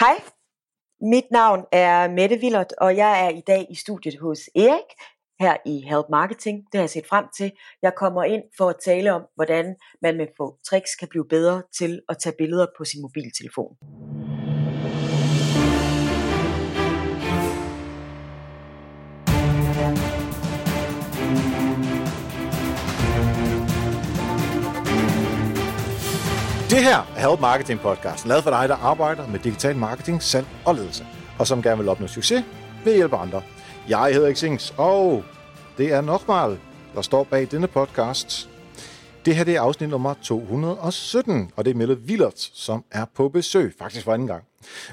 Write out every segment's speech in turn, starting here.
Hej, mit navn er Mette Willert, og jeg er i dag i studiet hos Erik her i Help Marketing. Det har jeg set frem til. Jeg kommer ind for at tale om, hvordan man med få tricks kan blive bedre til at tage billeder på sin mobiltelefon. Det her er Help Marketing Podcast, lavet for dig, der arbejder med digital marketing, salg og ledelse, og som gerne vil opnå succes ved at hjælpe andre. Jeg hedder Xings, og det er Nochmal, der står bag denne podcast. Det her det er afsnit nummer 217, og det er Mille Willert, som er på besøg, faktisk for anden gang.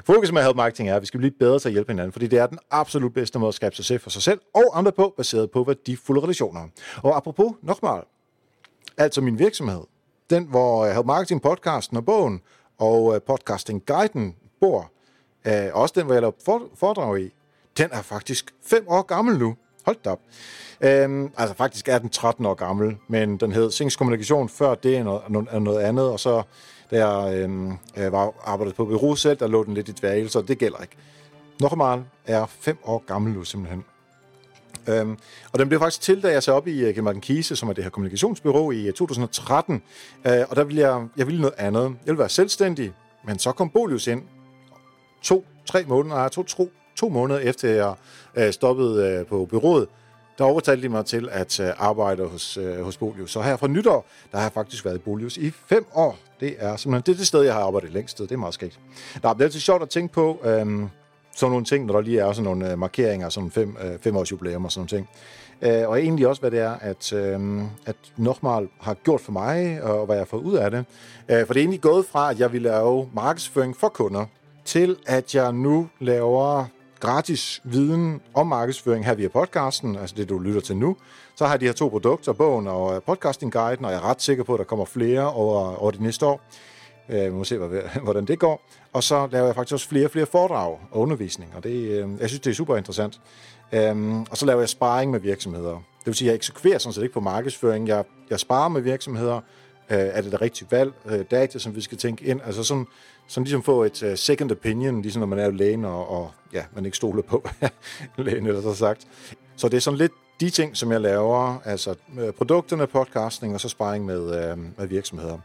Fokus med Help Marketing er, at vi skal blive bedre til at hjælpe hinanden, fordi det er den absolut bedste måde at skabe succes for sig selv og andre på, baseret på værdifulde relationer. Og apropos Nochmal, altså min virksomhed, den, hvor Help Marketing podcasten og bogen og øh, podcasting guiden bor, øh, også den, hvor jeg laver foredrag i, den er faktisk fem år gammel nu. Hold da op. Øhm, altså faktisk er den 13 år gammel, men den hed Sings Kommunikation før det er noget, er noget andet, og så da jeg øhm, øh, var arbejdet på bureau selv, der lå den lidt i dværge, så det gælder ikke. Nokmal er fem år gammel nu simpelthen. Øhm, og den blev faktisk til, da jeg sagde op i uh, Martin Kise, som er det her kommunikationsbyrå i uh, 2013. Uh, og der ville jeg, jeg ville noget andet. Jeg ville være selvstændig, men så kom Bolius ind. To, tre måneder, nej, to, to, to måneder efter jeg uh, stoppede uh, på byrådet, der overtalte de mig til at uh, arbejde hos, uh, hos Bolius. Så her fra nytår, der har jeg faktisk været i Bolius i fem år. Det er simpelthen det, er det sted, jeg har arbejdet længst. Det er meget skægt. Der er altid sjovt at tænke på, um, sådan nogle ting, når der lige er sådan nogle øh, markeringer, sådan fem, øh, fem års jubilæum og sådan nogle ting. Øh, og egentlig også, hvad det er, at, øh, at Nochmal har gjort for mig, og hvad jeg har fået ud af det. Øh, for det er egentlig gået fra, at jeg vil lave markedsføring for kunder, til at jeg nu laver gratis viden om markedsføring her via podcasten, altså det, du lytter til nu. Så har jeg de her to produkter, bogen og podcasting-guiden, og jeg er ret sikker på, at der kommer flere over, over de næste år. Øh, vi må se, hvordan det går. Og så laver jeg faktisk også flere og flere foredrag og undervisning, og det, øh, jeg synes, det er super interessant. Øhm, og så laver jeg sparring med virksomheder. Det vil sige, at jeg eksekverer sådan set ikke på markedsføring. Jeg, jeg sparer med virksomheder. Øh, er det det rigtige valg? Data, som vi skal tænke ind. Altså sådan, sådan ligesom få et second opinion, ligesom når man er lægen, og, og ja, man ikke stoler på lægen, eller så sagt. Så det er sådan lidt de ting, som jeg laver, altså øh, produkterne, podcasting og så sparring med, øh, med virksomheder.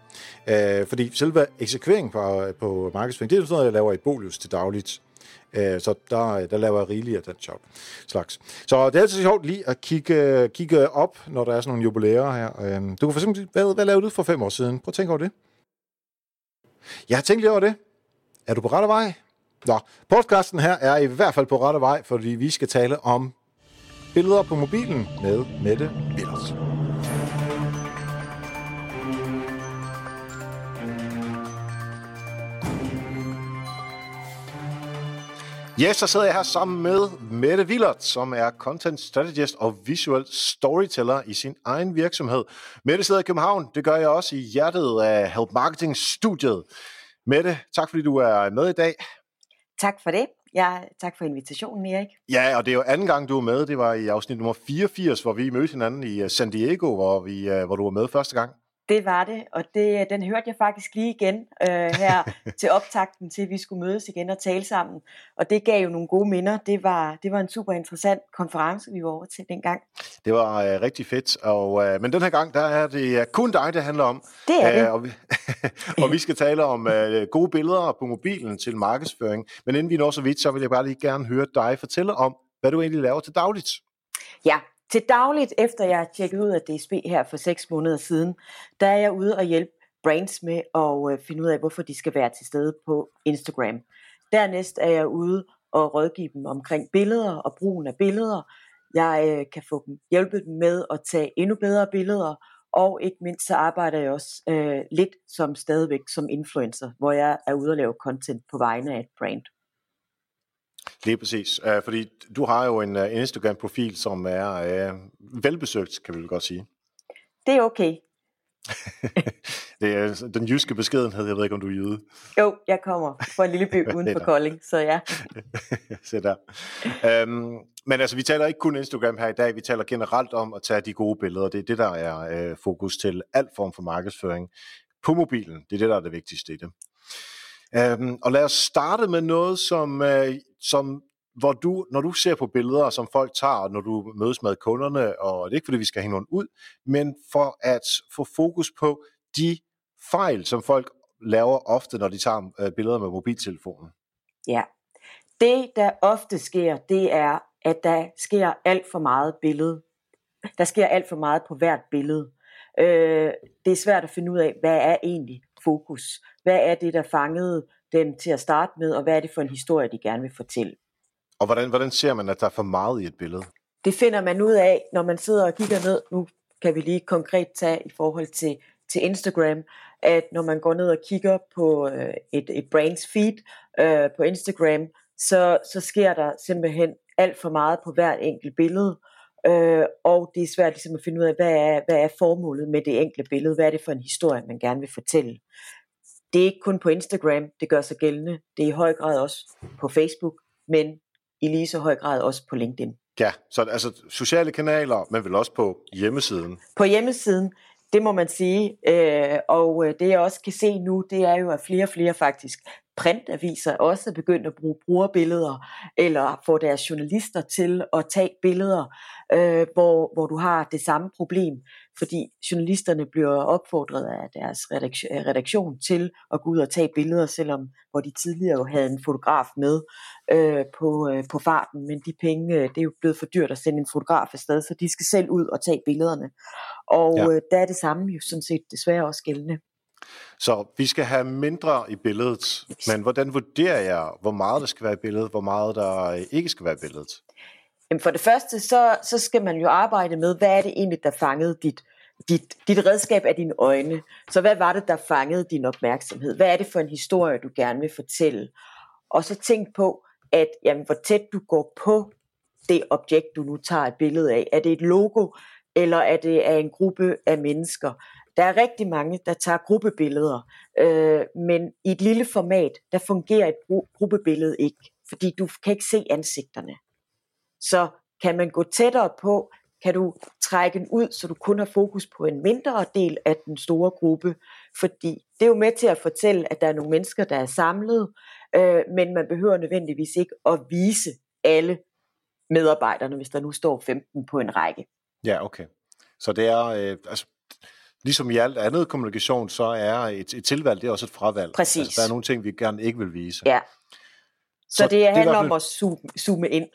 Øh, fordi selve eksekvering på, øh, på markedsføring, det er sådan noget, jeg laver i Bolius til dagligt. Øh, så der, øh, der laver jeg rigeligt af den job slags. Så det er altid sjovt lige at kigge, kigge op, når der er sådan nogle jubilæer her. Øh, du kan for eksempel, hvad, hvad lavede du for fem år siden? Prøv at tænke over det. Jeg har tænkt lige over det. Er du på rette vej? Nå, podcasten her er i hvert fald på rette vej, fordi vi skal tale om billeder på mobilen med Mette Willers. Ja, så sidder jeg her sammen med Mette Willert, som er content strategist og visual storyteller i sin egen virksomhed. Mette sidder i København, det gør jeg også i hjertet af Help Marketing Studiet. Mette, tak fordi du er med i dag. Tak for det. Ja, tak for invitationen, Erik. Ja, og det er jo anden gang, du er med. Det var i afsnit nummer 84, hvor vi mødte hinanden i San Diego, hvor, vi, hvor du var med første gang. Det var det, og det, den hørte jeg faktisk lige igen øh, her til optakten til, at vi skulle mødes igen og tale sammen. Og det gav jo nogle gode minder. Det var, det var en super interessant konference, vi var over til dengang. Det var øh, rigtig fedt, og, øh, men den her gang, der er det kun dig, det handler om. Det er det. Øh, og, vi, og vi skal tale om øh, gode billeder på mobilen til markedsføring. Men inden vi når så vidt, så vil jeg bare lige gerne høre dig fortælle om, hvad du egentlig laver til dagligt. Ja, til dagligt, efter jeg har tjekket ud af DSB her for seks måneder siden, der er jeg ude og hjælpe brands med at øh, finde ud af, hvorfor de skal være til stede på Instagram. Dernæst er jeg ude og rådgive dem omkring billeder og brugen af billeder. Jeg øh, kan få dem hjælpe dem med at tage endnu bedre billeder, og ikke mindst så arbejder jeg også øh, lidt som stadigvæk som influencer, hvor jeg er ude og lave content på vegne af et brand. Lige præcis, uh, fordi du har jo en uh, Instagram-profil, som er uh, velbesøgt, kan vi vel godt sige. Det er okay. Det er den jyske beskedenhed, jeg ved ikke, om du er jyde. Jo, jeg kommer fra en lille by uden for Kolding, så ja. Se der. Um, men altså, vi taler ikke kun Instagram her i dag, vi taler generelt om at tage de gode billeder. Det er det, der er uh, fokus til al form for markedsføring på mobilen. Det er det, der er det vigtigste i det. Øhm, og lad os starte med noget, som, øh, som hvor du, når du ser på billeder, som folk tager, når du mødes med kunderne, og det er ikke fordi, vi skal hænge nogen ud, men for at få fokus på de fejl, som folk laver ofte, når de tager øh, billeder med mobiltelefonen. Ja, det der ofte sker, det er, at der sker alt for meget billede. Der sker alt for meget på hvert billede. Øh, det er svært at finde ud af, hvad er egentlig fokus? Hvad er det, der fangede dem til at starte med, og hvad er det for en historie, de gerne vil fortælle? Og hvordan, hvordan ser man, at der er for meget i et billede? Det finder man ud af, når man sidder og kigger ned. Nu kan vi lige konkret tage i forhold til, til Instagram, at når man går ned og kigger på øh, et, et brains feed øh, på Instagram, så, så sker der simpelthen alt for meget på hvert enkelt billede. Øh, og det er svært ligesom at finde ud af, hvad er, hvad er formålet med det enkelte billede? Hvad er det for en historie, man gerne vil fortælle? Det er ikke kun på Instagram, det gør sig gældende. Det er i høj grad også på Facebook, men i lige så høj grad også på LinkedIn. Ja, så altså sociale kanaler, men vel også på hjemmesiden. På hjemmesiden, det må man sige. Øh, og øh, det jeg også kan se nu, det er jo, at flere og flere faktisk printaviser også er begyndt at bruge brugerbilleder, eller få deres journalister til at tage billeder, øh, hvor, hvor du har det samme problem, fordi journalisterne bliver opfordret af deres redaktion, til at gå ud og tage billeder, selvom hvor de tidligere jo havde en fotograf med øh, på, øh, på farten, men de penge, øh, det er jo blevet for dyrt at sende en fotograf afsted, så de skal selv ud og tage billederne. Og ja. øh, der er det samme jo sådan set desværre også gældende. Så vi skal have mindre i billedet, men hvordan vurderer jeg, hvor meget der skal være i billedet, hvor meget der ikke skal være i billedet? Jamen for det første, så, så skal man jo arbejde med, hvad er det egentlig, der fangede dit, dit, dit redskab af dine øjne. Så hvad var det, der fangede din opmærksomhed? Hvad er det for en historie, du gerne vil fortælle? Og så tænk på, at jamen, hvor tæt du går på det objekt, du nu tager et billede af. Er det et logo, eller er det af en gruppe af mennesker? Der er rigtig mange, der tager gruppebilleder, øh, men i et lille format, der fungerer et gruppebillede ikke, fordi du kan ikke se ansigterne. Så kan man gå tættere på, kan du trække den ud, så du kun har fokus på en mindre del af den store gruppe, fordi det er jo med til at fortælle, at der er nogle mennesker, der er samlet, øh, men man behøver nødvendigvis ikke at vise alle medarbejderne, hvis der nu står 15 på en række. Ja, okay. Så det er, øh, altså, ligesom i alt andet kommunikation, så er et, et tilvalg, det er også et fravalg. Præcis. Altså, der er nogle ting, vi gerne ikke vil vise. Ja. Så, så det handler om at zoome, zoome ind.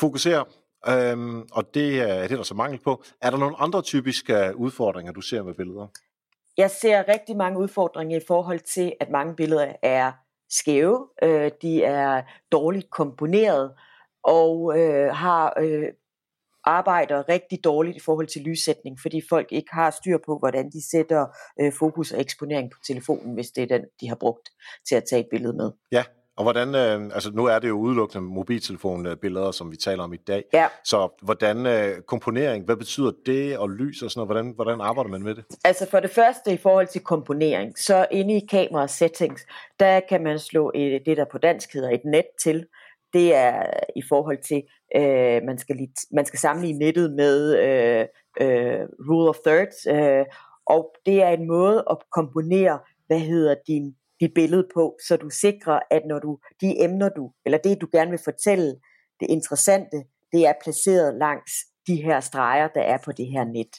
Fokusere, øhm, og det, er, det er der så mangel på. Er der nogle andre typiske udfordringer, du ser med billeder? Jeg ser rigtig mange udfordringer i forhold til, at mange billeder er skæve, øh, de er dårligt komponeret, og øh, har øh, arbejder rigtig dårligt i forhold til lyssætning, fordi folk ikke har styr på, hvordan de sætter øh, fokus og eksponering på telefonen, hvis det er den, de har brugt til at tage et billede med. Ja, og hvordan, øh, altså nu er det jo udelukkende mobiltelefonbilleder, som vi taler om i dag. Ja. Så hvordan øh, komponering, hvad betyder det, og lys og sådan noget, hvordan, hvordan arbejder man med det? Altså for det første i forhold til komponering, så inde i kamera settings, der kan man slå et, det, der på dansk hedder et net til. Det er i forhold til, øh, man, skal lige, man skal sammenligne nettet med øh, øh, rule of thirds, øh, og det er en måde at komponere, hvad hedder din dit billede på, så du sikrer, at når du de emner du, eller det du gerne vil fortælle, det interessante, det er placeret langs de her streger, der er på det her net.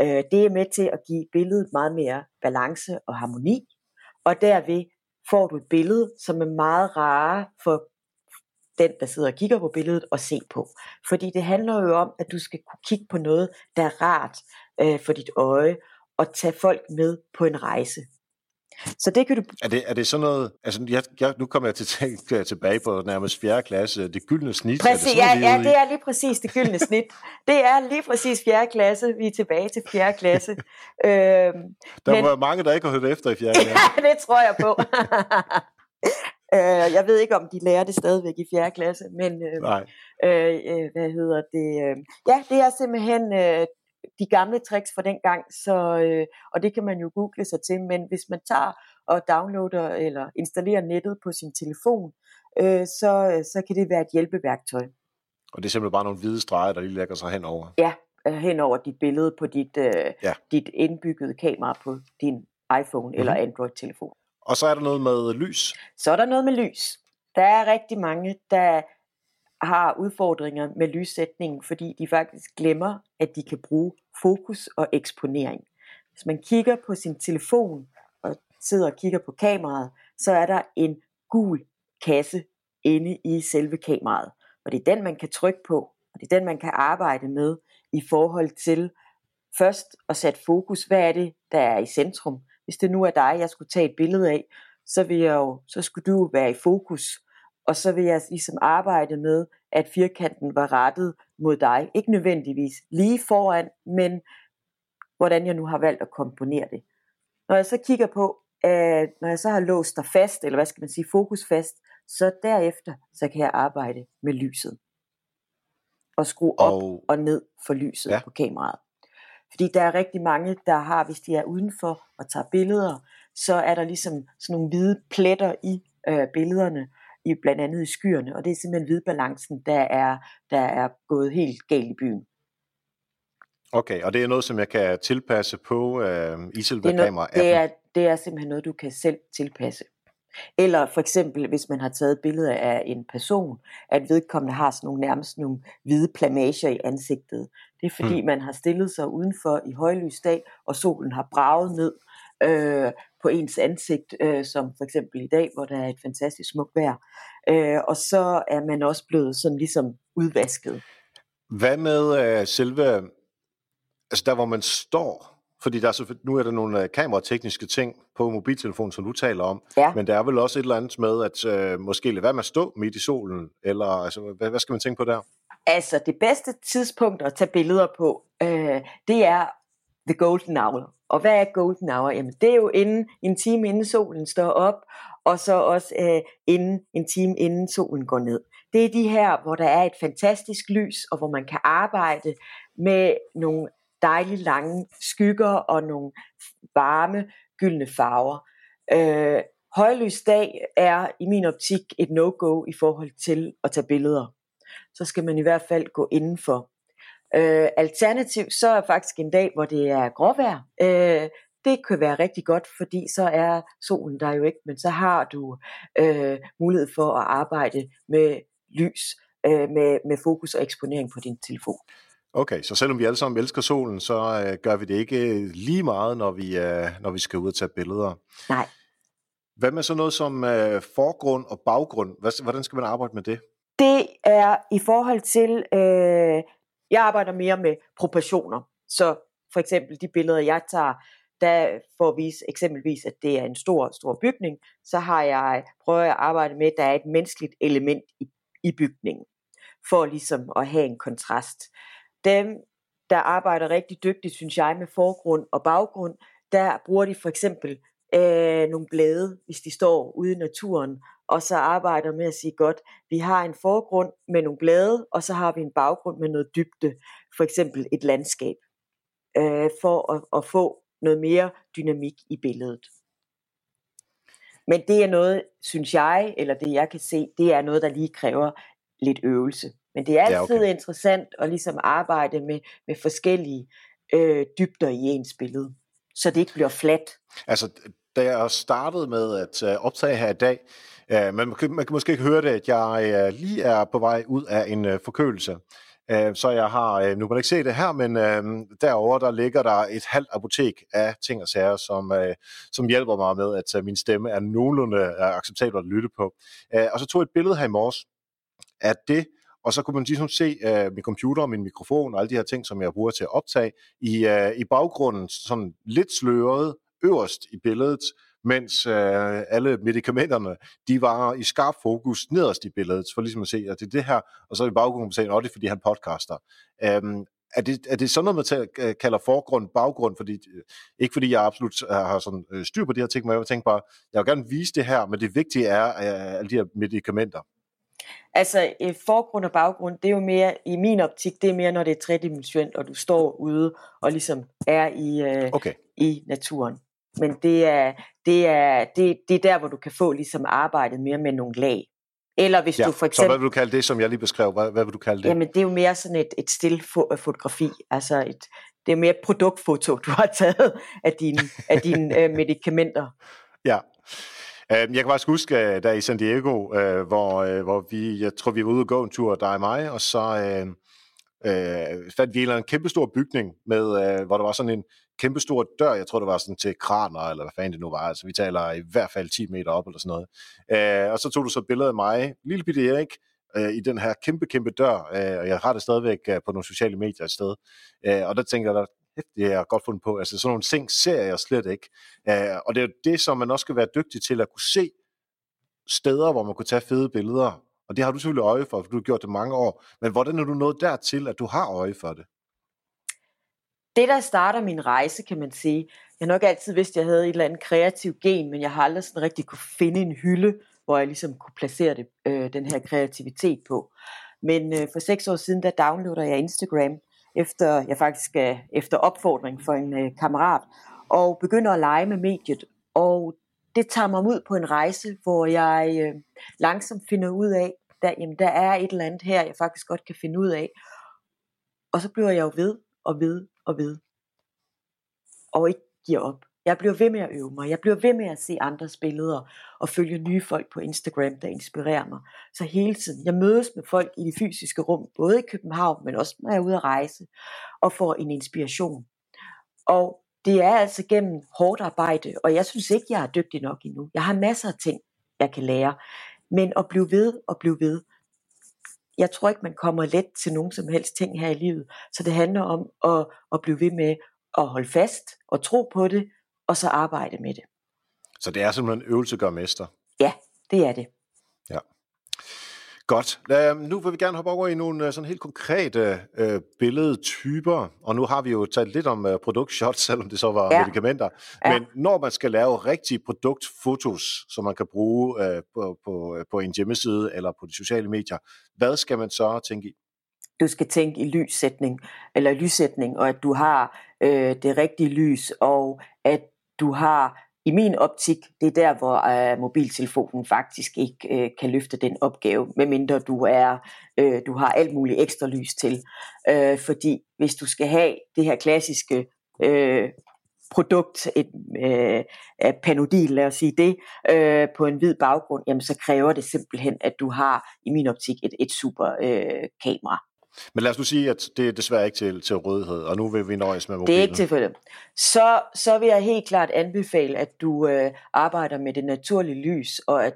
Øh, det er med til at give billedet meget mere balance og harmoni, og derved får du et billede, som er meget rare for den, der sidder og kigger på billedet, og se på. Fordi det handler jo om, at du skal kunne kigge på noget, der er rart øh, for dit øje, og tage folk med på en rejse. Så det kan du... Er det, er det sådan noget... Altså, jeg, jeg, nu kommer jeg til tænke tilbage på nærmest fjerde klasse. Det gyldne snit. Præcis, er det ja, ja, det er lige præcis det gyldne snit. Det er lige præcis fjerde klasse. Vi er tilbage til fjerde klasse. øhm, der men... var mange, der ikke har hørt efter i fjerde klasse. ja, det tror jeg på. Øh, jeg ved ikke, om de lærer det stadigvæk i fjerde klasse, men øh. Øh, øh, hvad hedder det? Øh, ja, det er simpelthen øh, de gamle tricks fra den gang, så, øh, og det kan man jo google sig til, men hvis man tager og downloader eller installerer nettet på sin telefon, øh, så, så kan det være et hjælpeværktøj. Og det er simpelthen bare nogle hvide streger, der lige lægger sig henover? Ja, øh, henover dit billede på dit, øh, ja. dit indbyggede kamera på din iPhone mm-hmm. eller Android-telefon. Og så er der noget med lys. Så er der noget med lys. Der er rigtig mange, der har udfordringer med lyssætningen, fordi de faktisk glemmer, at de kan bruge fokus og eksponering. Hvis man kigger på sin telefon og sidder og kigger på kameraet, så er der en gul kasse inde i selve kameraet. Og det er den, man kan trykke på, og det er den, man kan arbejde med i forhold til først at sætte fokus. Hvad er det, der er i centrum? Hvis det nu er dig, jeg skulle tage et billede af, så, vil jeg jo, så skulle du være i fokus. Og så vil jeg ligesom arbejde med, at firkanten var rettet mod dig. Ikke nødvendigvis lige foran, men hvordan jeg nu har valgt at komponere det. Når jeg så kigger på, at når jeg så har låst dig fast, eller hvad skal man sige, fokus fast, så derefter, så kan jeg arbejde med lyset. Og skrue op og, og ned for lyset ja. på kameraet. Fordi der er rigtig mange, der har, hvis de er udenfor og tager billeder, så er der ligesom sådan nogle hvide pletter i øh, billederne, i blandt andet i skyerne, og det er simpelthen hvidbalancen, der er, der er gået helt galt i byen. Okay, og det er noget, som jeg kan tilpasse på øh, i selve kamera det er, det er simpelthen noget, du kan selv tilpasse. Eller for eksempel, hvis man har taget billeder af en person, at vedkommende har sådan nogle nærmest nogle hvide plamager i ansigtet. Det er fordi, hmm. man har stillet sig udenfor i højlys dag, og solen har braget ned øh, på ens ansigt, øh, som for eksempel i dag, hvor der er et fantastisk smukt vejr. Øh, og så er man også blevet sådan ligesom udvasket. Hvad med øh, selve, altså der hvor man står, fordi der er så, nu er der nogle øh, kameratekniske ting på mobiltelefonen, som du taler om, ja. men der er vel også et eller andet med, at øh, måske lade være med at stå midt i solen, eller altså, hvad, hvad skal man tænke på der? Altså, det bedste tidspunkt at tage billeder på, øh, det er the golden hour. Og hvad er golden hour? Jamen, det er jo inden, en time inden solen står op, og så også øh, inden, en time inden solen går ned. Det er de her, hvor der er et fantastisk lys, og hvor man kan arbejde med nogle dejlige lange skygger og nogle varme, gyldne farver. Øh, højlysdag er i min optik et no-go i forhold til at tage billeder. Så skal man i hvert fald gå indenfor. Øh, alternativt så er faktisk en dag, hvor det er gråvejr. Øh, det kan være rigtig godt, fordi så er solen der jo ikke, men så har du øh, mulighed for at arbejde med lys, øh, med, med fokus og eksponering på din telefon. Okay, så selvom vi alle sammen elsker solen, så øh, gør vi det ikke lige meget, når vi, øh, når vi skal ud og tage billeder. Nej. Hvad med så noget som øh, forgrund og baggrund? Hvad, hvordan skal man arbejde med det? Det er i forhold til, øh, jeg arbejder mere med proportioner. Så for eksempel de billeder, jeg tager, der for at vise eksempelvis, at det er en stor, stor bygning, så har jeg prøvet at arbejde med, at der er et menneskeligt element i, i bygningen, for ligesom at have en kontrast. Dem, der arbejder rigtig dygtigt, synes jeg, med forgrund og baggrund, der bruger de for eksempel øh, nogle blade, hvis de står ude i naturen, og så arbejder med at sige, godt, vi har en forgrund med nogle blade, og så har vi en baggrund med noget dybde, for eksempel et landskab, øh, for at, at få noget mere dynamik i billedet. Men det er noget, synes jeg, eller det jeg kan se, det er noget, der lige kræver lidt øvelse. Men det er altid ja, okay. interessant at ligesom arbejde med, med forskellige øh, dybder i ens billede, så det ikke bliver fladt. Altså, da jeg startede med at øh, optage her i dag, uh, man, man kan måske ikke høre det, at jeg uh, lige er på vej ud af en uh, forkølelse. Uh, så jeg har, uh, nu kan man ikke se det her, men uh, derover der ligger der et halvt apotek af ting og sager, som, uh, som hjælper mig med, at uh, min stemme er nogenlunde uh, acceptabel at lytte på. Uh, og så tog jeg et billede her i morges af det, og så kunne man ligesom se uh, min computer, min mikrofon og alle de her ting, som jeg bruger til at optage, i, uh, i baggrunden sådan lidt sløret øverst i billedet, mens øh, alle medicamenterne, de var i skarp fokus nederst i billedet, for ligesom at se, at det er det her, og så i baggrunden sagde at det er fordi han podcaster. Øhm, er det, er det sådan noget, man øh, kalder forgrund, baggrund? Fordi, ikke fordi jeg absolut har sådan styr på de her ting, men jeg tænker bare, jeg vil gerne vise det her, men det vigtige er øh, alle de her medicamenter. Altså øh, forgrund og baggrund, det er jo mere, i min optik, det er mere, når det er tredimensionelt, og du står ude og ligesom er i, øh, okay. i naturen. Men det er, det, er, det, det er der, hvor du kan få ligesom arbejdet mere med nogle lag. Eller hvis ja, du for eksempel... Så hvad vil du kalde det, som jeg lige beskrev? Hvad, hvad vil du kalde det? Jamen, det er jo mere sådan et, et stillfotografi. Altså, et, det er mere et produktfoto, du har taget af dine, af dine øh, medicamenter. Ja. Øhm, jeg kan faktisk huske, øh, der i San Diego, øh, hvor, øh, hvor vi, jeg tror, vi var ude og gå en tur, dig og mig, og så øh, fandt vi en eller kæmpe kæmpestor bygning, med, øh, hvor der var sådan en kæmpestor dør, jeg tror det var sådan til kraner, eller hvad fanden det nu var, altså vi taler i hvert fald 10 meter op, eller sådan noget. Øh, og så tog du så et billede af mig, lille bitte Erik, øh, i den her kæmpe, kæmpe dør, øh, og jeg har det stadigvæk øh, på nogle sociale medier et sted. Øh, og der tænker jeg, det er godt fundet på. Altså sådan nogle ting ser jeg slet ikke. Øh, og det er jo det, som man også skal være dygtig til at kunne se steder, hvor man kunne tage fede billeder, og det har du selvfølgelig øje for, for du har gjort det mange år. Men hvordan er du nået dertil, at du har øje for det? Det, der starter min rejse, kan man sige, jeg har nok altid vidst, at jeg havde et eller andet kreativt gen, men jeg har aldrig sådan rigtig kunne finde en hylde, hvor jeg ligesom kunne placere det, øh, den her kreativitet på. Men øh, for seks år siden, der downloader jeg Instagram, efter jeg faktisk er efter opfordring for en øh, kammerat, og begynder at lege med mediet. Og det tager mig ud på en rejse, hvor jeg øh, langsomt finder ud af, der, jamen, der er et eller andet her, jeg faktisk godt kan finde ud af. Og så bliver jeg jo ved og ved og ved. Og ikke giver op. Jeg bliver ved med at øve mig. Jeg bliver ved med at se andres billeder og følge nye folk på Instagram, der inspirerer mig. Så hele tiden. Jeg mødes med folk i det fysiske rum, både i København, men også når jeg er ude at rejse, og får en inspiration. Og det er altså gennem hårdt arbejde, og jeg synes ikke, jeg er dygtig nok endnu. Jeg har masser af ting, jeg kan lære. Men at blive ved og blive ved. Jeg tror ikke, man kommer let til nogen som helst ting her i livet. Så det handler om at, at blive ved med at holde fast og tro på det, og så arbejde med det. Så det er simpelthen øvelse gør mester? Ja, det er det. Ja. Godt. Uh, nu vil vi gerne hoppe over i nogle uh, sådan helt konkrete uh, billedtyper, og nu har vi jo talt lidt om uh, produktshots, selvom det så var ja. medicamenter. Ja. Men når man skal lave rigtige produktfotos, som man kan bruge uh, på, på, på en hjemmeside eller på de sociale medier, hvad skal man så tænke i? Du skal tænke i lyssætning, eller lyssætning, og at du har øh, det rigtige lys, og at du har i min optik, det er der, hvor øh, mobiltelefonen faktisk ikke øh, kan løfte den opgave, medmindre du er, øh, du har alt muligt ekstra lys til. Øh, fordi hvis du skal have det her klassiske øh, produkt, et øh, panodil, lad os sige det, øh, på en hvid baggrund, jamen så kræver det simpelthen, at du har, i min optik, et, et super øh, kamera. Men lad os nu sige, at det er desværre ikke til, til rådighed, og nu vil vi nøjes med mobilen. Det er ikke tilfældet. Så, så vil jeg helt klart anbefale, at du øh, arbejder med det naturlige lys, og at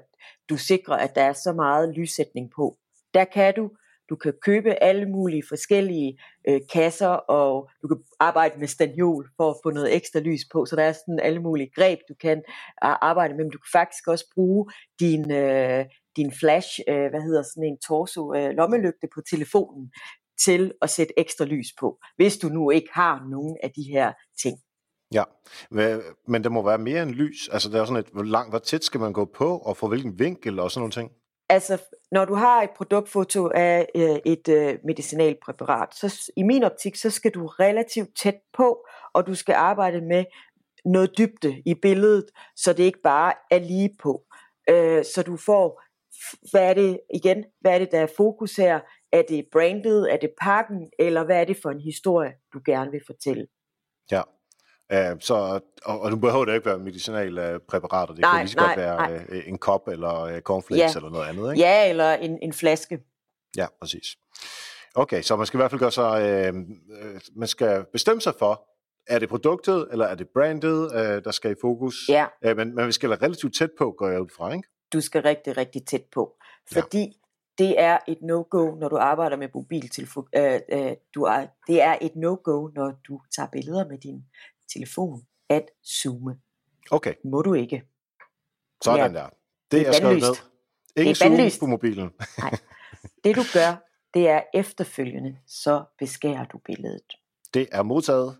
du sikrer, at der er så meget lyssætning på. Der kan du. Du kan købe alle mulige forskellige øh, kasser, og du kan arbejde med stanjol for at få noget ekstra lys på. Så der er sådan alle mulige greb, du kan arbejde med. Men du kan faktisk også bruge din, øh, din flash, øh, hvad hedder sådan en torso øh, lommelygte på telefonen til at sætte ekstra lys på, hvis du nu ikke har nogen af de her ting. Ja, men der må være mere end lys. Altså, der er sådan et, hvor langt, hvor tæt skal man gå på, og få hvilken vinkel og sådan nogle ting? Altså, når du har et produktfoto af øh, et øh, medicinalpræparat, så i min optik, så skal du relativt tæt på, og du skal arbejde med noget dybde i billedet, så det ikke bare er lige på. Øh, så du får hvad er det igen, hvad er det, der er fokus her? Er det brandet, er det pakken, eller hvad er det for en historie, du gerne vil fortælle? Ja, uh, så, og, og nu behøver det ikke være medicinale uh, præparater, det nej, kan lige så nej, godt være uh, en kop eller cornflakes ja. eller noget andet, ikke? Ja, eller en, en flaske. Ja, præcis. Okay, så man skal i hvert fald gøre sig, øh, man skal bestemme sig for, er det produktet, eller er det brandet, øh, der skal i fokus? Ja. Øh, men, men vi skal være relativt tæt på, går jeg ud fra, ikke? Du skal rigtig, rigtig tæt på. Fordi ja. det er et no-go, når du arbejder med mobiltelefon. Øh, øh, du er, det er et no-go, når du tager billeder med din telefon, at zoome. Okay. Må du ikke. Sådan der. Det, det er, er skrevet ned. Ingen zoom på mobilen. Nej. Det du gør, det er efterfølgende, så beskærer du billedet. Det er modtaget.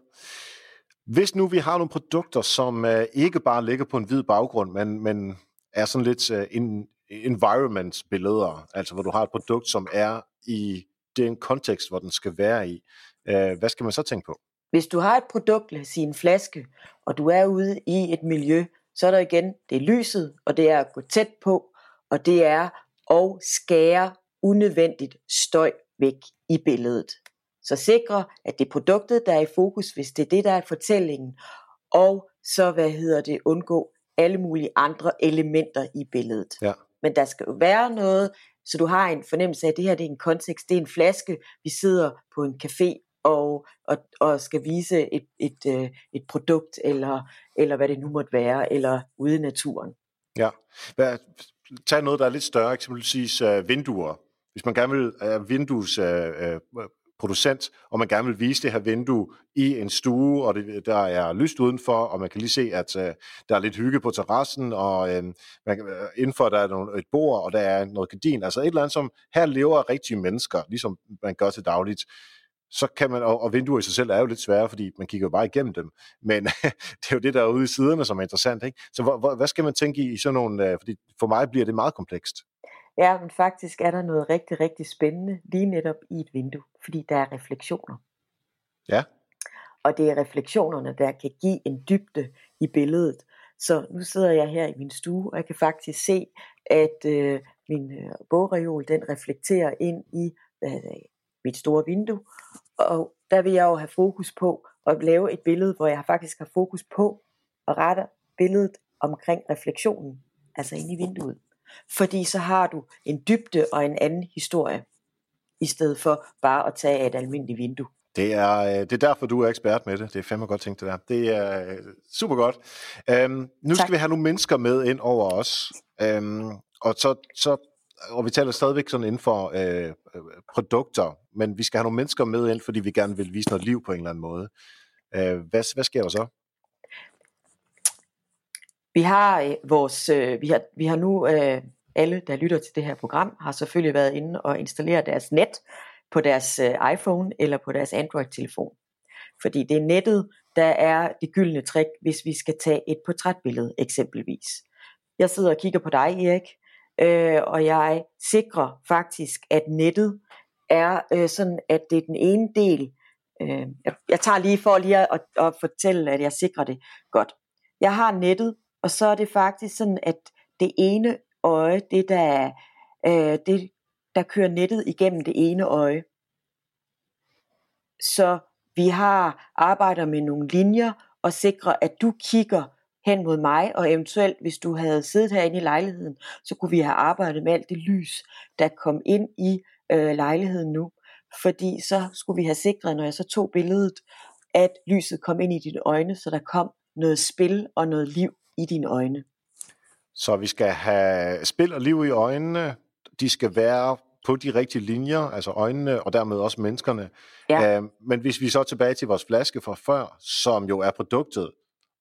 Hvis nu vi har nogle produkter, som uh, ikke bare ligger på en hvid baggrund, men, men er sådan lidt øh, uh, in, environment-billeder, altså hvor du har et produkt, som er i den kontekst, hvor den skal være i. Uh, hvad skal man så tænke på? Hvis du har et produkt, lad os sige en flaske, og du er ude i et miljø, så er der igen, det er lyset, og det er at gå tæt på, og det er at skære unødvendigt støj væk i billedet. Så sikre, at det er produktet, der er i fokus, hvis det er det, der er fortællingen, og så, hvad hedder det, undgå alle mulige andre elementer i billedet. Ja. Men der skal jo være noget, så du har en fornemmelse af, at det her det er en kontekst, det er en flaske, vi sidder på en café og, og, og skal vise et, et, et, et produkt, eller, eller hvad det nu måtte være, eller ude i naturen. Ja. Hvad, tag noget, der er lidt større, eksempelvis uh, vinduer. Hvis man gerne vil uh, vindues uh, uh, producent, og man gerne vil vise det her vindue i en stue, og det, der er lyst udenfor, og man kan lige se, at øh, der er lidt hygge på terrassen, og øh, man, uh, indenfor der er nogle, et bord, og der er noget gardin. Altså et eller andet, som her lever rigtige mennesker, ligesom man gør til dagligt så kan man, og, og vinduer i sig selv er jo lidt svære, fordi man kigger jo bare igennem dem, men det er jo det, der er ude i siderne, som er interessant, ikke? Så hvor, hvor, hvad skal man tænke i, i sådan nogle, øh, fordi for mig bliver det meget komplekst. Ja, men faktisk er der noget rigtig, rigtig spændende lige netop i et vindue, fordi der er refleksioner. Ja. Og det er refleksionerne, der kan give en dybde i billedet. Så nu sidder jeg her i min stue, og jeg kan faktisk se, at øh, min øh, bogreol, den reflekterer ind i øh, mit store vindue. Og der vil jeg jo have fokus på at lave et billede, hvor jeg faktisk har fokus på at rette billedet omkring refleksionen, altså ind i vinduet. Fordi så har du en dybde og en anden historie, i stedet for bare at tage et almindeligt vindue. Det er, øh, det er derfor, du er ekspert med det. Det er fandme godt tænkt, det der. Det er øh, super godt. Um, nu tak. skal vi have nogle mennesker med ind over os. Um, og så, så og vi taler stadigvæk sådan inden for øh, produkter, men vi skal have nogle mennesker med ind, fordi vi gerne vil vise noget liv på en eller anden måde. Øh, hvad, hvad sker der så? Vi har øh, vores, øh, vi har, vi har nu øh, alle, der lytter til det her program, har selvfølgelig været inde og installere deres net på deres øh, iPhone eller på deres Android-telefon. Fordi det er nettet, der er det gyldne trick, hvis vi skal tage et portrætbillede eksempelvis. Jeg sidder og kigger på dig, Erik, øh, og jeg sikrer faktisk, at nettet er øh, sådan, at det er den ene del. Øh, jeg, tager lige for lige at, at fortælle, at jeg sikrer det godt. Jeg har nettet, og så er det faktisk sådan, at det ene øje, det der, øh, det, der kører nettet igennem det ene øje. Så vi har arbejder med nogle linjer og sikrer, at du kigger hen mod mig, og eventuelt hvis du havde siddet herinde i lejligheden, så kunne vi have arbejdet med alt det lys, der kom ind i øh, lejligheden nu. Fordi så skulle vi have sikret, når jeg så tog billedet, at lyset kom ind i dine øjne, så der kom noget spil og noget liv i dine øjne. Så vi skal have spil og liv i øjnene. De skal være på de rigtige linjer, altså øjnene og dermed også menneskerne. Ja. Øh, men hvis vi så er tilbage til vores flaske fra før, som jo er produktet,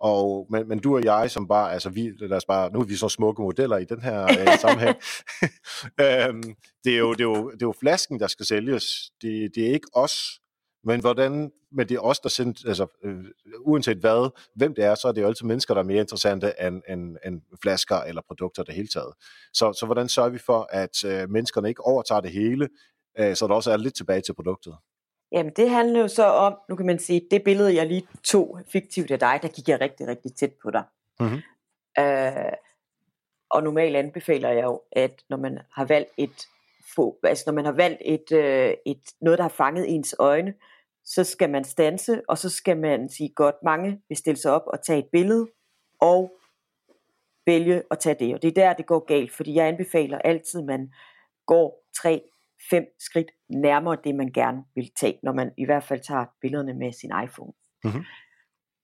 og, men, men du og jeg, som bare, altså vi, lad os bare, nu er vi så smukke modeller i den her øh, sammenhæng. øhm, det, er jo, det, er jo, det er jo flasken, der skal sælges. Det, det er ikke os. Men hvordan, men det er os, der sendt, altså øh, uanset hvad, hvem det er, så er det jo altid mennesker, der er mere interessante end, end, end flasker eller produkter det hele taget. Så, så hvordan sørger vi for, at øh, menneskerne ikke overtager det hele, øh, så der også er lidt tilbage til produktet? Jamen det handler jo så om, nu kan man sige, det billede jeg lige tog fiktivt af dig, der gik jeg rigtig, rigtig tæt på dig. Mm-hmm. Øh, og normalt anbefaler jeg jo, at når man har valgt et få, altså når man har valgt et, øh, et, noget, der har fanget ens øjne, så skal man stanse, og så skal man sige, godt mange vil stille sig op og tage et billede, og vælge at tage det. Og det er der, det går galt, fordi jeg anbefaler altid, at man går tre fem skridt nærmere det, man gerne vil tage, når man i hvert fald tager billederne med sin iPhone. Mm-hmm.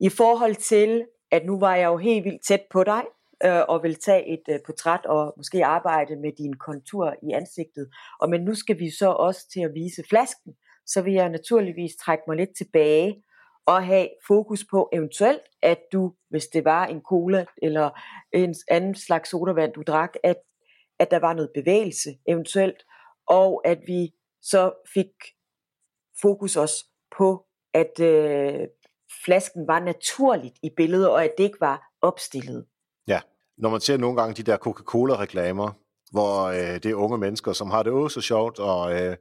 I forhold til, at nu var jeg jo helt vildt tæt på dig, øh, og vil tage et øh, portræt og måske arbejde med din kontur i ansigtet. Og men nu skal vi så også til at vise flasken, så vil jeg naturligvis trække mig lidt tilbage og have fokus på eventuelt, at du, hvis det var en cola eller en anden slags sodavand, du drak, at, at der var noget bevægelse eventuelt, og at vi så fik fokus også på, at øh, flasken var naturligt i billedet, og at det ikke var opstillet. Ja, når man ser nogle gange de der Coca-Cola-reklamer, hvor øh, det er unge mennesker, som har det også så sjovt, og øh,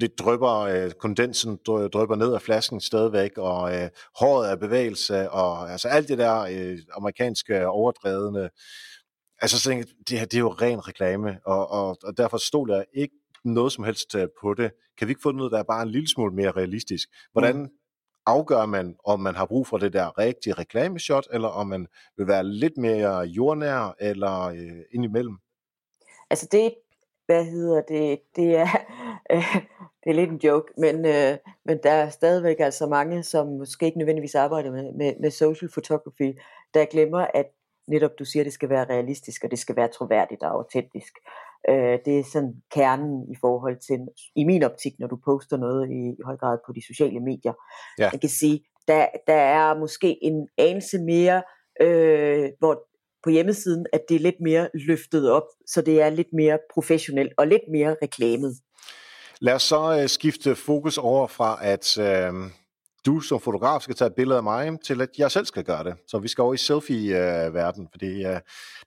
det drypper, øh, kondensen drypper ned af flasken stadigvæk, og øh, håret er bevægelse, og altså alt det der øh, amerikanske overdrevne, altså så det, det er jo ren reklame, og, og, og derfor stoler jeg ikke noget som helst øh, på det. Kan vi ikke få noget, der er bare en lille smule mere realistisk? Hvordan, mm. afgør man, om man har brug for det der rigtige reklameshot, eller om man vil være lidt mere jordnær, eller øh, indimellem? Altså det, hvad hedder det, det er, øh, det er lidt en joke, men, øh, men der er stadigvæk altså mange, som måske ikke nødvendigvis arbejder med, med, med social photography, der glemmer, at netop du siger, at det skal være realistisk, og det skal være troværdigt og autentisk. Øh, det er sådan kernen i forhold til, i min optik, når du poster noget i, i høj grad på de sociale medier. Ja. Jeg kan sige, der, der er måske en anelse mere, øh, hvor på hjemmesiden, at det er lidt mere løftet op, så det er lidt mere professionelt og lidt mere reklamet. Lad os så øh, skifte fokus over fra, at øh, du som fotograf skal tage et billede af mig, til at jeg selv skal gøre det. Så vi skal over i selfie-verden, fordi øh,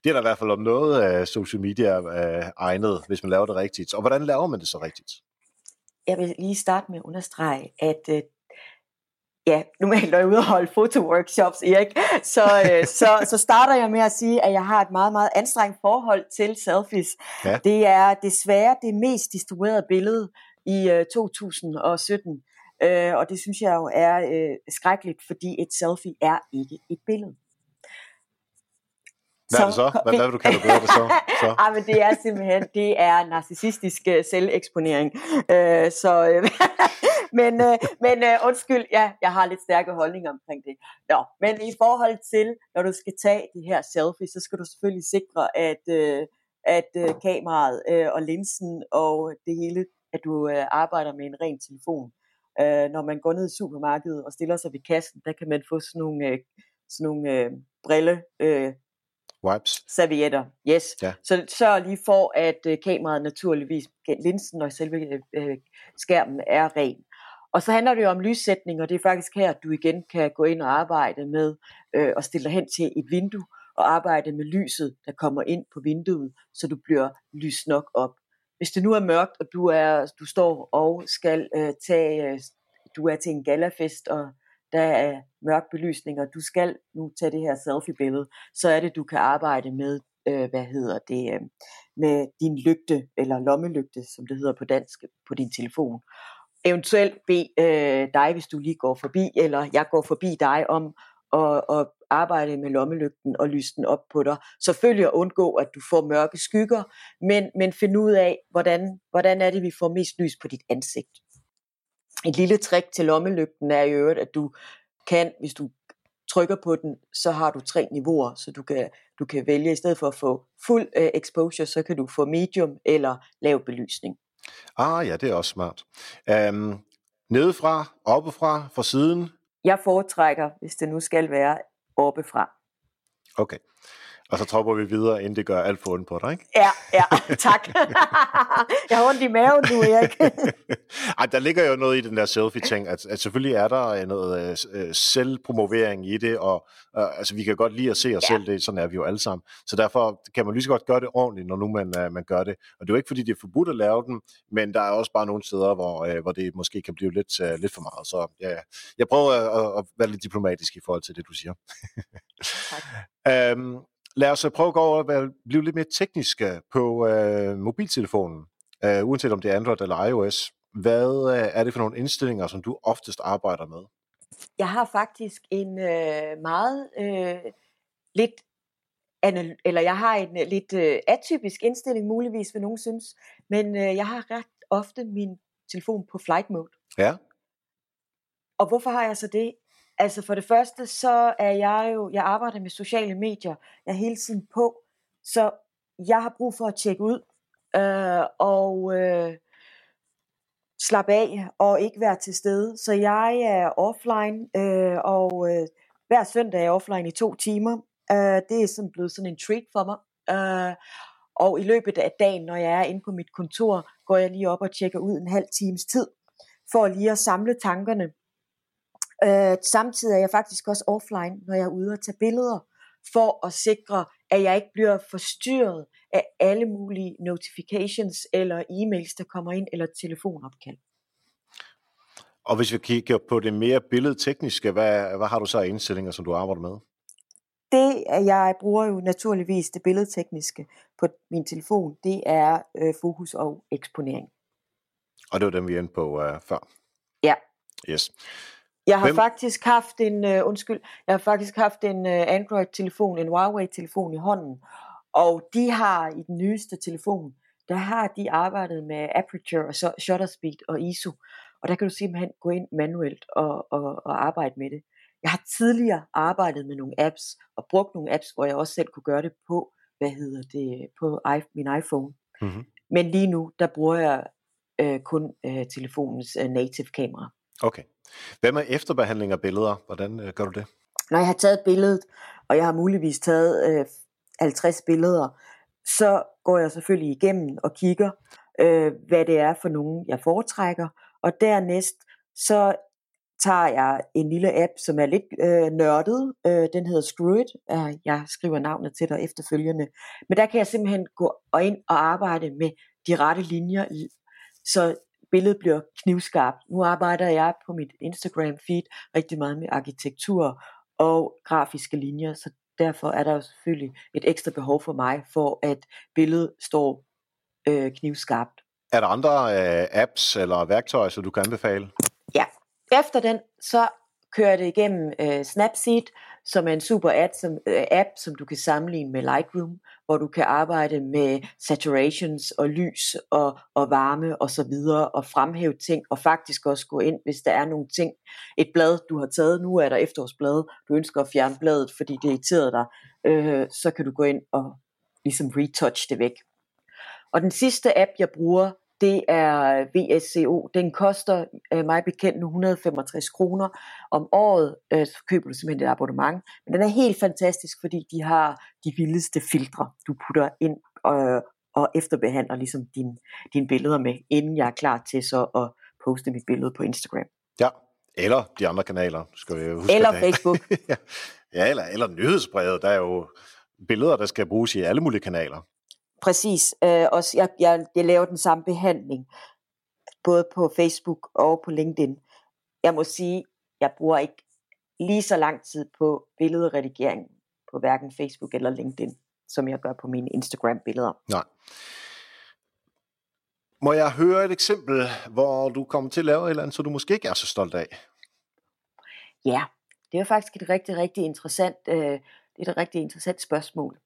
det er der i hvert fald om noget af social media øh, egnet, hvis man laver det rigtigt. Og hvordan laver man det så rigtigt? Jeg vil lige starte med at understrege, at øh, ja, normalt når jeg er ude og holde fotoworkshops, Erik, så, øh, så, så starter jeg med at sige, at jeg har et meget, meget anstrengt forhold til selfies. Ja. Det er desværre det mest distribuerede billede i øh, 2017. Øh, og det synes jeg jo er øh, skrækkeligt, fordi et selfie er ikke et billede. Hvad er det så? Hvad, hvad vil du kalde det så? så? ah, men det er simpelthen, det er narcissistisk uh, selveksponering. Uh, så, uh, men uh, men undskyld, ja, jeg har lidt stærke holdninger omkring det. Nå, men i forhold til, når du skal tage de her selfies, så skal du selvfølgelig sikre, at, uh, at kameraet og linsen og det hele, at du arbejder med en ren telefon. Uh, når man går ned i supermarkedet og stiller sig ved kassen, der kan man få sådan nogle, sådan nogle brille uh, Wipes. Servietter, yes. Ja. Så sørg lige for, at uh, kameraet naturligvis, linsen og selve uh, skærmen er ren. Og så handler det jo om lyssætning, og det er faktisk her, at du igen kan gå ind og arbejde med uh, og stille dig hen til et vindue og arbejde med lyset, der kommer ind på vinduet, så du bliver lys nok op. Hvis det nu er mørkt, og du, er, du står og skal uh, tage, uh, du er til en galafest, og der er mørk belysning, og du skal nu tage det her selfie-billede, så er det, du kan arbejde med, øh, hvad hedder det, øh, med din lygte, eller lommelygte, som det hedder på dansk, på din telefon. Eventuelt bed øh, dig, hvis du lige går forbi, eller jeg går forbi dig om at, at arbejde med lommelygten og lyse den op på dig. Selvfølgelig at undgå, at du får mørke skygger, men, men finde ud af, hvordan, hvordan er det, vi får mest lys på dit ansigt. Et lille trick til lommelygten er i øvrigt, at du kan, hvis du trykker på den, så har du tre niveauer, så du kan, du kan vælge, i stedet for at få fuld uh, exposure, så kan du få medium eller lav belysning. Ah ja, det er også smart. Um, nedefra, oppefra, fra siden? Jeg foretrækker, hvis det nu skal være, oppefra. Okay. Og så tropper vi videre, inden det gør alt for ondt på dig, ikke? Ja, ja, tak. jeg har ondt i maven nu, Erik. Ej, der ligger jo noget i den der selfie-ting, at, at selvfølgelig er der øh, noget uh, selvpromovering i det, og uh, altså, vi kan godt lide at se os ja. selv, det, sådan er vi jo alle sammen. Så derfor kan man lige så godt gøre det ordentligt, når nu man, uh, man gør det. Og det er jo ikke, fordi det er forbudt at lave den, men der er også bare nogle steder, hvor, uh, hvor det måske kan blive lidt, uh, lidt for meget. Så ja, jeg prøver at, at være lidt diplomatisk i forhold til det, du siger. tak. um, Lad os prøve at gå over og blive lidt mere tekniske på øh, mobiltelefonen, øh, uanset om det er Android eller iOS. Hvad øh, er det for nogle indstillinger, som du oftest arbejder med? Jeg har faktisk en øh, meget øh, lidt eller jeg har en øh, lidt øh, atypisk indstilling, muligvis vil nogen synes, men øh, jeg har ret ofte min telefon på flight mode. Ja. Og hvorfor har jeg så det? Altså for det første, så er jeg jo, jeg arbejder med sociale medier, jeg er hele tiden på, så jeg har brug for at tjekke ud, øh, og øh, slappe af, og ikke være til stede. Så jeg er offline, øh, og øh, hver søndag er jeg offline i to timer. Øh, det er sådan blevet sådan en treat for mig. Øh, og i løbet af dagen, når jeg er inde på mit kontor, går jeg lige op og tjekker ud en halv times tid, for lige at samle tankerne Øh, samtidig er jeg faktisk også offline, når jeg er ude og tage billeder, for at sikre, at jeg ikke bliver forstyrret af alle mulige notifications eller e-mails, der kommer ind, eller telefonopkald. Og hvis vi kigger på det mere billedtekniske, hvad, hvad har du så af indstillinger, som du arbejder med? Det, jeg bruger jo naturligvis det billedtekniske på min telefon, det er øh, fokus og eksponering. Og det var dem, vi endte på uh, før? Ja. Yes. Jeg har Hvem- faktisk haft en, uh, undskyld, jeg har faktisk haft en uh, Android-telefon, en Huawei-telefon i hånden, og de har i den nyeste telefon, der har de arbejdet med aperture og så- shutter speed og ISO, og der kan du simpelthen gå ind manuelt og, og, og arbejde med det. Jeg har tidligere arbejdet med nogle apps og brugt nogle apps, hvor jeg også selv kunne gøre det på, hvad hedder det, på i- min iPhone. Mhm. Men lige nu, der bruger jeg øh, kun øh, telefonens øh, native kamera. Okay. Hvad med efterbehandling af billeder? Hvordan øh, gør du det? Når jeg har taget billedet, og jeg har muligvis taget øh, 50 billeder, så går jeg selvfølgelig igennem og kigger, øh, hvad det er for nogen, jeg foretrækker. Og dernæst, så tager jeg en lille app, som er lidt øh, nørdet. Øh, den hedder Screwit. Øh, jeg skriver navnet til dig efterfølgende. Men der kan jeg simpelthen gå ind og arbejde med de rette linjer, i, så billedet bliver knivskarpt. Nu arbejder jeg på mit Instagram feed rigtig meget med arkitektur og grafiske linjer, så derfor er der jo selvfølgelig et ekstra behov for mig, for at billedet står øh, knivskarpt. Er der andre øh, apps eller værktøjer, som du kan anbefale? Ja, efter den, så kører jeg det igennem øh, Snapseed, som er en super app som, øh, app, som du kan sammenligne med Lightroom, hvor du kan arbejde med saturations og lys og, og varme og så videre, og fremhæve ting, og faktisk også gå ind, hvis der er nogle ting, et blad, du har taget, nu er der efterårsblad, du ønsker at fjerne bladet, fordi det irriterede dig, øh, så kan du gå ind og ligesom retouch det væk. Og den sidste app, jeg bruger, det er VSCO. Den koster øh, mig bekendt nu 165 kroner om året. Øh, så køber du simpelthen et abonnement. Men den er helt fantastisk, fordi de har de vildeste filtre, du putter ind og, og efterbehandler ligesom dine din billeder med, inden jeg er klar til så at poste mit billede på Instagram. Ja. Eller de andre kanaler. Skal vi huske Eller Facebook. Ja, eller, eller nyhedsbrevet. Der er jo billeder, der skal bruges i alle mulige kanaler. Præcis. Øh, også, jeg, jeg, jeg laver den samme behandling, både på Facebook og på LinkedIn. Jeg må sige, jeg bruger ikke lige så lang tid på billedredigering på hverken Facebook eller LinkedIn, som jeg gør på mine Instagram-billeder. Nej. Må jeg høre et eksempel, hvor du kommer til at lave et eller andet, så du måske ikke er så stolt af? Ja, det er faktisk et rigtig, rigtig interessant, øh, det er et rigtig interessant spørgsmål.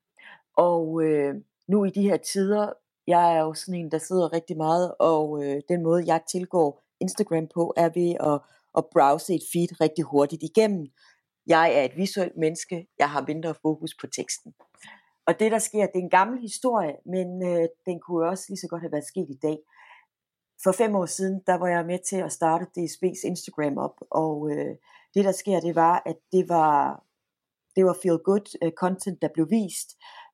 Og øh, nu i de her tider, jeg er jo sådan en, der sidder rigtig meget, og øh, den måde, jeg tilgår Instagram på, er ved at, at browse et feed rigtig hurtigt igennem. Jeg er et visuelt menneske, jeg har mindre fokus på teksten. Og det, der sker, det er en gammel historie, men øh, den kunne også lige så godt have været sket i dag. For fem år siden, der var jeg med til at starte DSB's Instagram op, og øh, det, der sker, det var, at det var, det var feel good øh, content, der blev vist.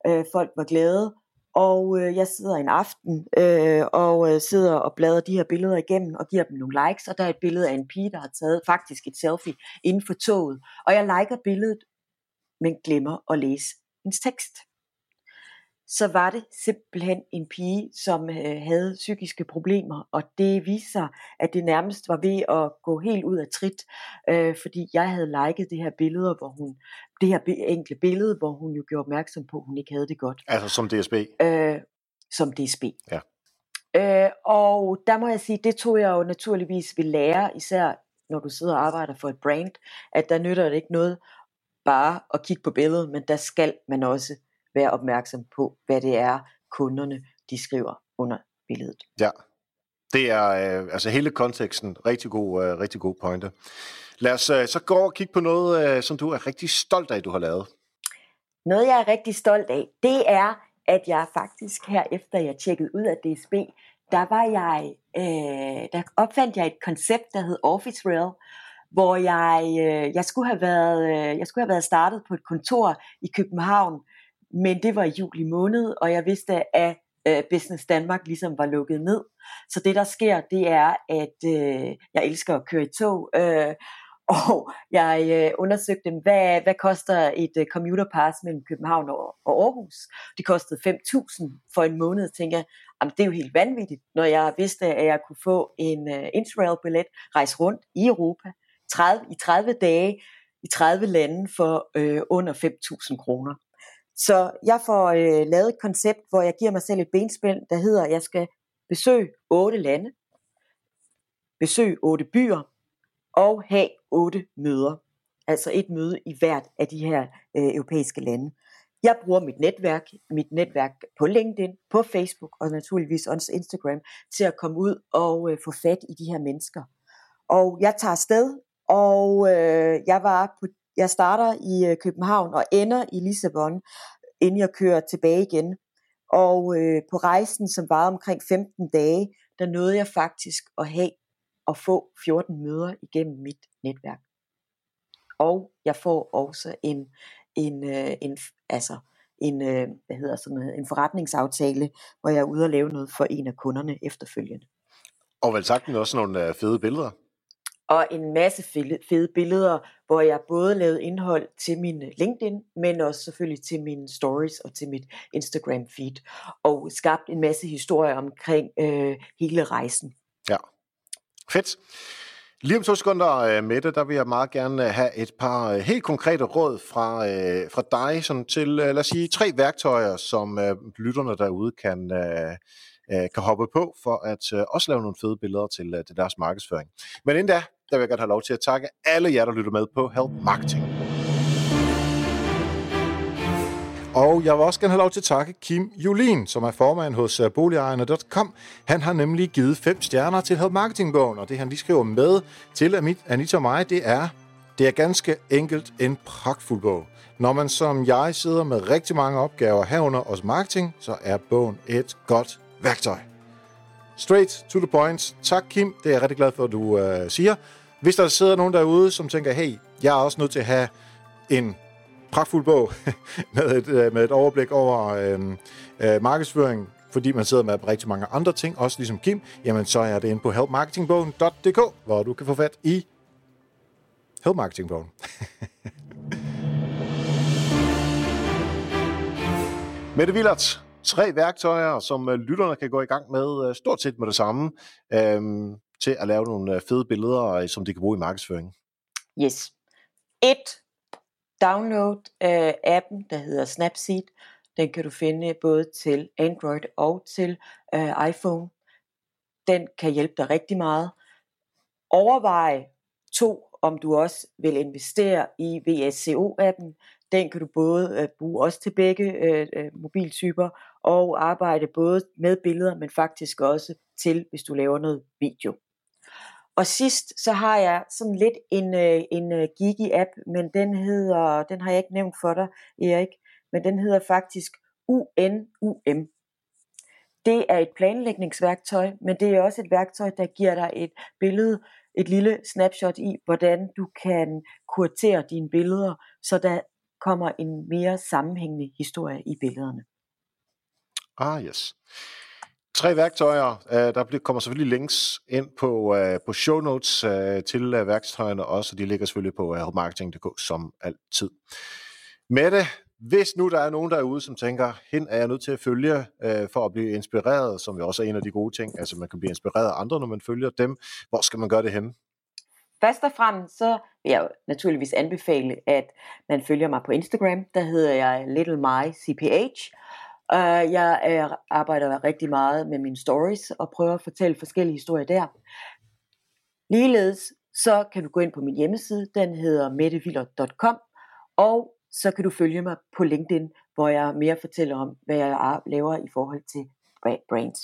Øh, folk var glade, og øh, jeg sidder en aften øh, og øh, sidder og bladrer de her billeder igennem og giver dem nogle likes, og der er et billede af en pige, der har taget faktisk et selfie inden for toget, og jeg liker billedet, men glemmer at læse hendes tekst. Så var det simpelthen en pige, som øh, havde psykiske problemer, og det viste sig, at det nærmest var ved at gå helt ud af trit, øh, fordi jeg havde liket det her billede, hvor hun, det her enkle billede, hvor hun jo gjorde opmærksom på, at hun ikke havde det godt Altså som DSB? øh, som DSB. Ja. Øh, og der må jeg sige, det tog jeg jo naturligvis ved lære, især når du sidder og arbejder for et brand, at der nytter det ikke noget bare at kigge på billedet, men der skal man også være opmærksom på, hvad det er, kunderne de skriver under billedet. Ja. Det er øh, altså hele konteksten. Rigtig god, øh, rigtig god pointe. Lad os øh, så gå og kigge på noget, øh, som du er rigtig stolt af, du har lavet. Noget jeg er rigtig stolt af, det er, at jeg faktisk her efter jeg tjekkede ud af DSB, der var jeg, øh, der opfandt jeg et koncept, der hed Office Rail, hvor jeg, øh, jeg, skulle have været, øh, jeg skulle have været startet på et kontor i København, men det var i juli måned, og jeg vidste, at øh, Business Danmark ligesom var lukket ned. Så det der sker, det er, at øh, jeg elsker at køre i tog, øh, og jeg øh, undersøgte dem, hvad, hvad koster et øh, commuter pass mellem København og, og Aarhus. Det kostede 5.000 for en måned, tænker jeg, jamen, det er jo helt vanvittigt, når jeg vidste, at jeg kunne få en øh, Interrail-billet, rejse rundt i Europa 30, i 30 dage, i 30 lande for øh, under 5.000 kroner. Så jeg får øh, lavet et koncept, hvor jeg giver mig selv et benspænd, der hedder, at jeg skal besøge otte lande, besøge otte byer, og have otte møder. Altså et møde i hvert af de her øh, europæiske lande. Jeg bruger mit netværk, mit netværk på LinkedIn, på Facebook og naturligvis også Instagram til at komme ud og øh, få fat i de her mennesker. Og jeg tager afsted, og øh, jeg var på, jeg starter i øh, København og ender i Lissabon, inden jeg kører tilbage igen. Og øh, på rejsen, som var omkring 15 dage, der nåede jeg faktisk at have og få 14 møder igennem mit netværk. Og jeg får også en, en, øh, en, altså en, øh, hvad hedder sådan noget, en forretningsaftale, hvor jeg er ude og lave noget for en af kunderne efterfølgende. Og vel sagt også nogle øh, fede billeder og en masse fede billeder, hvor jeg både lavede indhold til min øh, LinkedIn, men også selvfølgelig til mine stories og til mit Instagram feed, og skabt en masse historier omkring øh, hele rejsen. Ja, fedt. Lige om to sekunder, øh, Mette, der vil jeg meget gerne øh, have et par øh, helt konkrete råd fra, fra dig sådan til, lad os sige, tre værktøjer, som lytterne derude kan, kan hoppe på for at også lave nogle fede billeder til, til deres markedsføring. Men inden da, der vil jeg godt have lov til at takke alle jer, der lytter med på Help Marketing. Og jeg vil også gerne have lov til at takke Kim Julin, som er formand hos øh, boligejerne.com. Han har nemlig givet fem stjerner til Help Marketing-bogen, og det han lige skriver med til Anita og mig, det er, det er ganske enkelt en pragtfuld bog. Når man som jeg sidder med rigtig mange opgaver herunder hos marketing, så er bogen et godt værktøj. Straight to the point. Tak, Kim. Det er jeg rigtig glad for, at du øh, siger. Hvis der sidder nogen derude, som tænker, hey, jeg er også nødt til at have en pragtfuld bog med, et, øh, med et overblik over øh, øh, markedsføring, fordi man sidder med rigtig mange andre ting, også ligesom Kim, jamen så er det inde på helpmarketingbogen.dk, hvor du kan få fat i helpmarketingbogen. Mette Willert, tre værktøjer, som øh, lytterne kan gå i gang med øh, stort set med det samme, øhm, til at lave nogle fede billeder, som de kan bruge i markedsføring. Yes. Et, download øh, appen, der hedder Snapseed. Den kan du finde både til Android og til øh, iPhone. Den kan hjælpe dig rigtig meget. Overvej to, om du også vil investere i VSCO-appen. Den kan du både øh, bruge også til begge øh, øh, mobiltyper og arbejde både med billeder, men faktisk også til, hvis du laver noget video. Og sidst, så har jeg sådan lidt en, øh, en øh, Gigi-app, men den hedder, den har jeg ikke nævnt for dig, Erik, men den hedder faktisk UNUM. Det er et planlægningsværktøj, men det er også et værktøj, der giver dig et billede, et lille snapshot i, hvordan du kan kuratere dine billeder, så der kommer en mere sammenhængende historie i billederne. Ah, yes. Tre værktøjer. Øh, der kommer selvfølgelig links ind på, øh, på show notes øh, til værktøjerne også, og de ligger selvfølgelig på marketing.dk som altid. Mette, hvis nu der er nogen derude, som tænker, hen er jeg nødt til at følge for at blive inspireret, som jo også er en af de gode ting, altså man kan blive inspireret af andre, når man følger dem. Hvor skal man gøre det hen? Først og fremmest så vil jeg naturligvis anbefale, at man følger mig på Instagram. Der hedder jeg Little My CPH. Uh, jeg er, arbejder rigtig meget med mine stories og prøver at fortælle forskellige historier der. Ligeledes så kan du gå ind på min hjemmeside, den hedder metteviller.com, og så kan du følge mig på LinkedIn, hvor jeg mere fortæller om, hvad jeg laver i forhold til brains.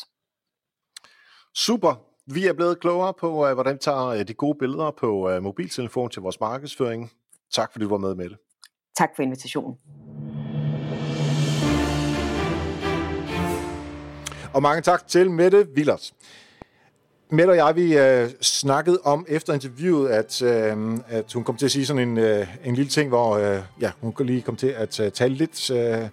Super. Vi er blevet klogere på, øh, hvordan vi tager øh, de gode billeder på mobiltelefon til vores markedsføring. Tak fordi du var med med det. Tak for invitationen. Og mange tak til Mette Villers. Mette og jeg, vi øh, snakkede om efter interviewet, at, øh, at hun kom til at sige sådan en, øh, en lille ting, hvor øh, ja, hun lige kom til at øh, tale lidt, øh,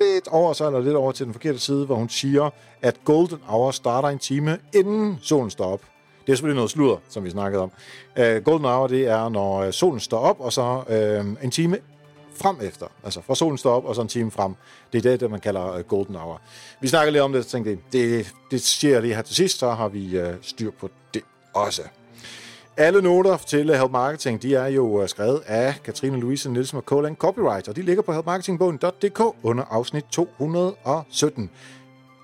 lidt over sig, eller lidt over til den forkerte side, hvor hun siger, at Golden Hour starter en time inden solen står op. Det er selvfølgelig noget sludder, som vi snakkede om. Øh, Golden Hour, det er, når øh, solen står op, og så øh, en time frem efter. Altså fra solen står op, og så en time frem. Det er det, man kalder øh, golden hour. Vi snakker lidt om det, og tænkte, det, det siger jeg lige her til sidst, så har vi øh, styr på det også. Alle noter til øh, Help Marketing, de er jo skrevet af Katrine Louise Nielsen og Colan Copyright, og de ligger på helpmarketingbogen.dk under afsnit 217.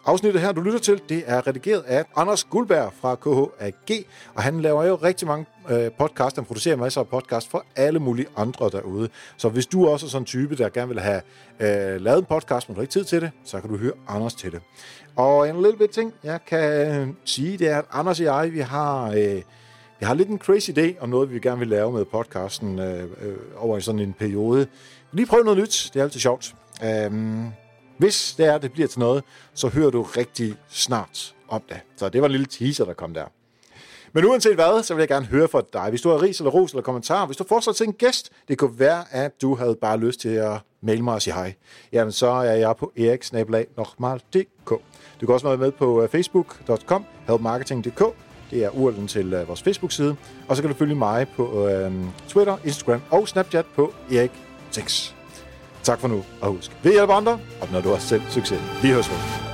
Afsnittet her, du lytter til, det er redigeret af Anders Guldberg fra KHAG, og han laver jo rigtig mange øh, podcasts, han producerer masser af podcasts for alle mulige andre derude. Så hvis du også er sådan en type, der gerne vil have øh, lavet en podcast, men du har ikke tid til det, så kan du høre Anders til det. Og en lille bit ting, jeg kan øh, sige, det er, at Anders og jeg, vi har... Øh, jeg har lidt en crazy idé om noget, vi gerne vil lave med podcasten øh, øh, over i sådan en periode. Lige prøve noget nyt, det er altid sjovt. Øhm, hvis det er, det bliver til noget, så hører du rigtig snart om det. Så det var en lille teaser, der kom der. Men uanset hvad, så vil jeg gerne høre fra dig. Hvis du har ris eller ros eller kommentar, hvis du fortsat til en gæst, det kunne være, at du havde bare lyst til at mail mig og sige hej. Jamen, så er jeg på eriksnabelag.dk. Du kan også være med på øh, facebook.com, helpmarketing.dk. Det er urlen til øh, vores Facebook-side. Og så kan du følge mig på øh, Twitter, Instagram og Snapchat på Erik 6. Tak for nu, og husk, vi hjælper andre, og når du har selv succes. Vi høres ved.